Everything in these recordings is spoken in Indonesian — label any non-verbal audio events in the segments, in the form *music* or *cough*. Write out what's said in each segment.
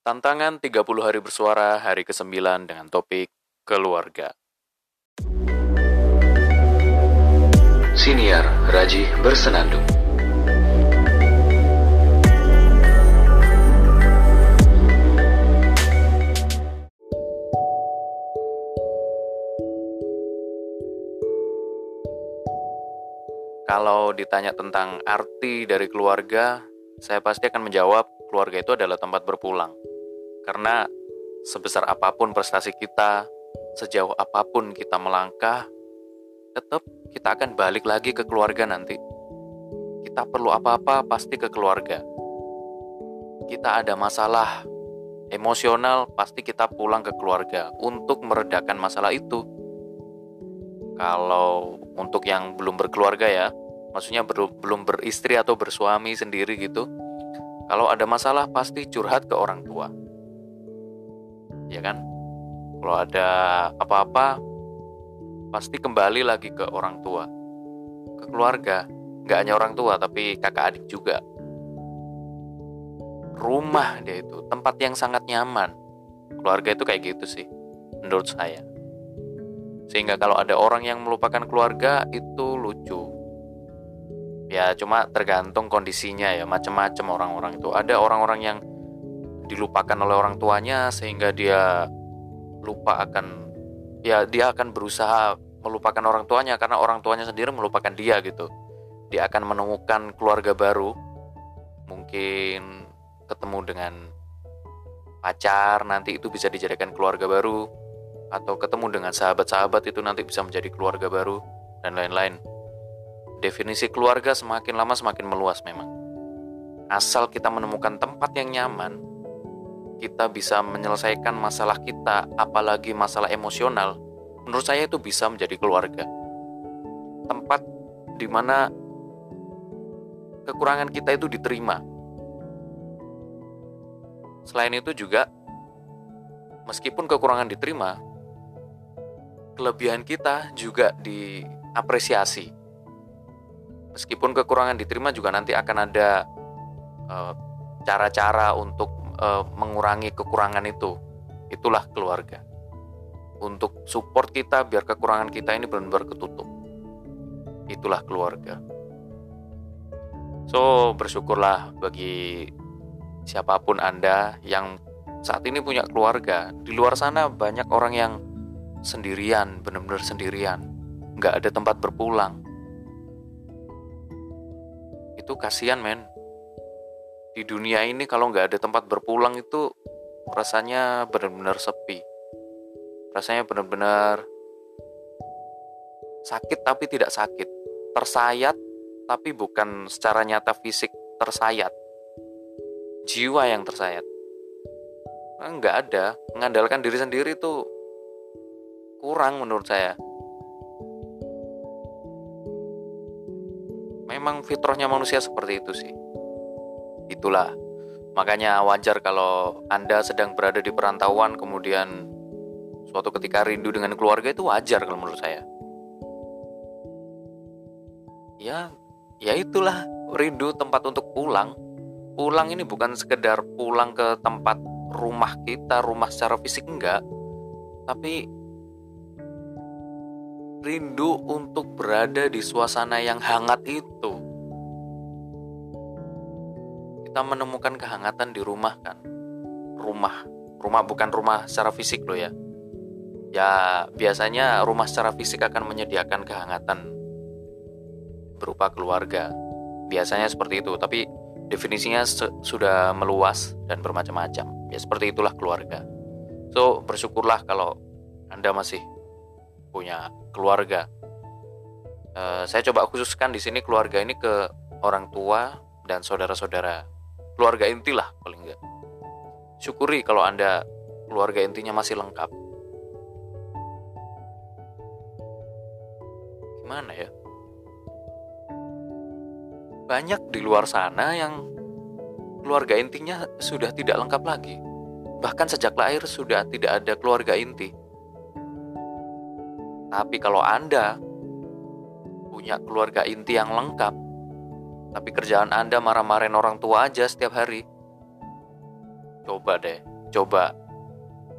Tantangan 30 hari bersuara hari ke-9 dengan topik keluarga. Siniar Raji Bersenandung Kalau ditanya tentang arti dari keluarga, saya pasti akan menjawab keluarga itu adalah tempat berpulang. Karena sebesar apa pun prestasi kita, sejauh apa pun kita melangkah, tetap kita akan balik lagi ke keluarga nanti. Kita perlu apa-apa pasti ke keluarga. Kita ada masalah emosional, pasti kita pulang ke keluarga untuk meredakan masalah itu. Kalau untuk yang belum berkeluarga ya, maksudnya belum beristri atau bersuami sendiri gitu. Kalau ada masalah pasti curhat ke orang tua. Ya kan? Kalau ada apa-apa pasti kembali lagi ke orang tua. Ke keluarga, nggak hanya orang tua tapi kakak adik juga. Rumah dia itu, tempat yang sangat nyaman. Keluarga itu kayak gitu sih, menurut saya. Sehingga kalau ada orang yang melupakan keluarga itu lucu. Ya cuma tergantung kondisinya ya, macam-macam orang-orang itu. Ada orang-orang yang dilupakan oleh orang tuanya sehingga dia lupa akan ya dia akan berusaha melupakan orang tuanya karena orang tuanya sendiri melupakan dia gitu. Dia akan menemukan keluarga baru. Mungkin ketemu dengan pacar nanti itu bisa dijadikan keluarga baru atau ketemu dengan sahabat-sahabat itu nanti bisa menjadi keluarga baru dan lain-lain. Definisi keluarga semakin lama semakin meluas memang. Asal kita menemukan tempat yang nyaman, kita bisa menyelesaikan masalah kita, apalagi masalah emosional, menurut saya itu bisa menjadi keluarga. Tempat di mana kekurangan kita itu diterima. Selain itu juga, meskipun kekurangan diterima, kelebihan kita juga diapresiasi. Meskipun kekurangan diterima juga nanti akan ada eh, cara-cara untuk uh, mengurangi kekurangan itu. Itulah keluarga. Untuk support kita biar kekurangan kita ini benar-benar ketutup. Itulah keluarga. So, bersyukurlah bagi siapa pun Anda yang saat ini punya keluarga. Di luar sana banyak orang yang sendirian, bener-bener sendirian, nggak ada tempat berpulang. Itu kasihan men. Di dunia ini kalau nggak ada tempat berpulang itu rasanya benar-benar sepi. Rasanya benar-benar sakit tapi tidak sakit. Tersayat tapi bukan secara nyata fisik tersayat. Jiwa yang tersayat. Nggak ada. Mengandalkan diri sendiri tuh kurang menurut saya. Memang fitrahnya manusia seperti itu sih. Itulah. Makanya wajar kalau Anda sedang berada di perantauan kemudian suatu ketika rindu dengan keluarga itu wajar kalau menurut saya. Ya, ya itulah rindu tempat untuk pulang. Pulang ini bukan sekedar pulang ke tempat rumah kita, rumah secara fisik enggak, tapi rindu untuk berada di suasana yang hangat itu. Kita menemukan kehangatan di rumah kan. Rumah, rumah bukan rumah secara fisik loh ya. Ya, biasanya rumah secara fisik akan menyediakan kehangatan berupa keluarga. Biasanya seperti itu, tapi definisinya sudah meluas dan bermacam-macam. Ya seperti itulah keluarga. So, bersyukurlah kalau Anda masih punya keluarga. Uh, saya coba khususkan di sini keluarga ini ke orang tua dan saudara-saudara. Keluarga inti lah paling enggak. Syukuri kalau Anda keluarga intinya masih lengkap. Gimana ya? Banyak di luar sana yang keluarga intinya sudah tidak lengkap lagi. Bahkan sejak lahir sudah tidak ada keluarga inti. Tapi kalau Anda punya keluarga inti yang lengkap, tapi kerjaan Anda marah-marahin orang tua aja setiap hari, coba deh coba.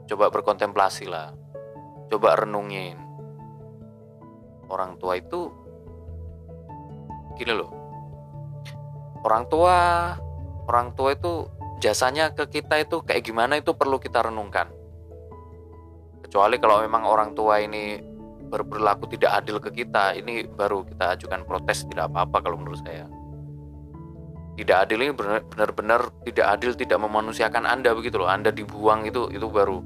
Coba berkontemplasi lah. Coba renungin. Orang tua itu gini loh. Orang tua orang tua itu jasanya ke kita itu kayak gimana itu perlu kita renungkan. Kecuali kalau memang orang tua ini berperilaku tidak adil ke kita ini baru kita ajukan protes tidak apa-apa kalau menurut saya tidak adil ini benar-benar tidak adil tidak memanusiakan anda begitu loh. Anda dibuang itu itu baru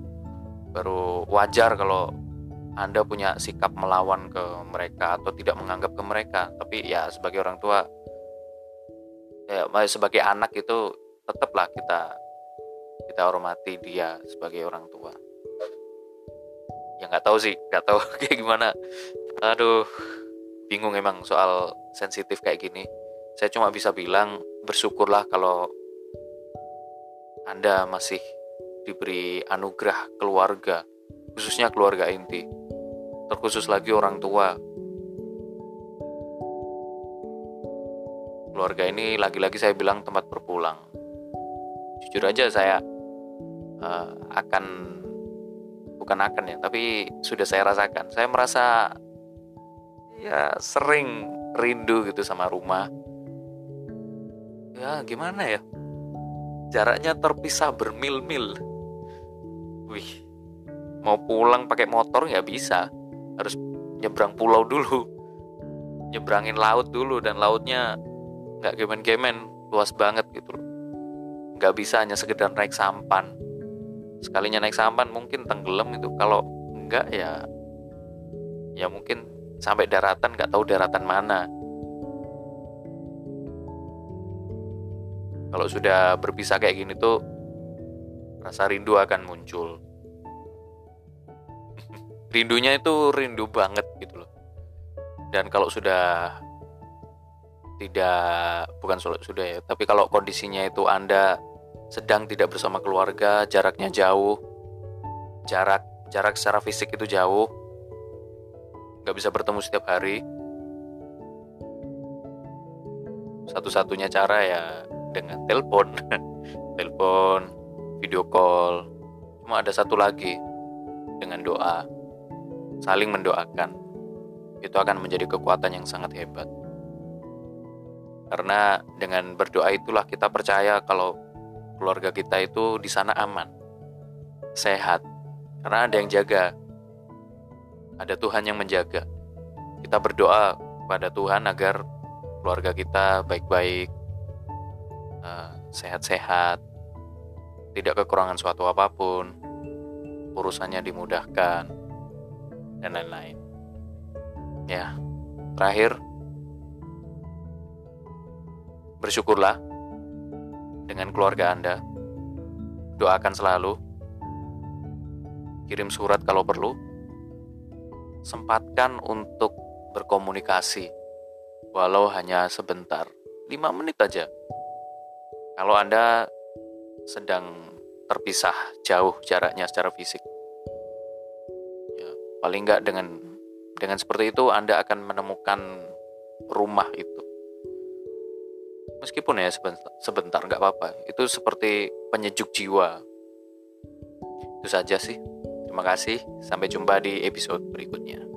baru wajar kalau anda punya sikap melawan ke mereka atau tidak menganggap ke mereka. Tapi ya sebagai orang tua ya sebagai anak itu tetaplah kita kita hormati dia sebagai orang tua. Ya nggak tahu sih nggak tahu *laughs* kayak gimana. Aduh bingung emang soal sensitif kayak gini. Saya cuma bisa bilang bersyukurlah kalau anda masih diberi anugerah keluarga, khususnya keluarga inti, terkhusus lagi orang tua. Keluarga ini lagi-lagi saya bilang tempat berpulang. Jujur aja saya uh, akan bukan akan ya, tapi sudah saya rasakan. Saya merasa ya sering rindu gitu sama rumah. Ya gimana ya? Jaraknya terpisah bermil-mil. Wih mau pulang pakai motor nggak bisa. Harus nyebrang pulau dulu. Nyebrangin laut dulu dan lautnya nggak gemen-gemen luas banget gitu loh. Nggak bisa hanya sekedar naik sampan. Sekalinya naik sampan mungkin tenggelam itu. Kalau enggak ya ya mungkin sampai daratan nggak tahu daratan mana kalau sudah berpisah kayak gini tuh rasa rindu akan muncul. *laughs* Rindunya itu rindu banget gitu loh. Dan kalau sudah tidak bukan sudah ya, tapi kalau kondisinya itu Anda sedang tidak bersama keluarga, jaraknya jauh, jarak jarak secara fisik itu jauh, nggak bisa bertemu setiap hari. Satu-satunya cara ya dengan telepon, *laughs* telepon video call. Cuma ada satu lagi dengan doa. Saling mendoakan. Itu akan menjadi kekuatan yang sangat hebat. Karena dengan berdoa itulah kita percaya kalau keluarga kita itu di sana aman, sehat. Karena ada yang jaga. Ada Tuhan yang menjaga. Kita berdoa pada Tuhan agar keluarga kita baik-baik, sehat-sehat, tidak kekurangan suatu apa pun, urusannya dimudahkan, dan lain-lain. Ya, terakhir, bersyukurlah dengan keluarga Anda. Doakan selalu, kirim surat kalau perlu, sempatkan untuk berkomunikasi, walau hanya sebentar, 5 menit aja. Kalau Anda sedang terpisah jauh jaraknya secara fisik. Ya, paling nggak dengan dengan seperti itu Anda akan menemukan rumah itu. Meskipun ya sebentar, nggak apa-apa. Itu seperti penyejuk jiwa. Itu saja sih. Terima kasih. Sampai jumpa di episode berikutnya.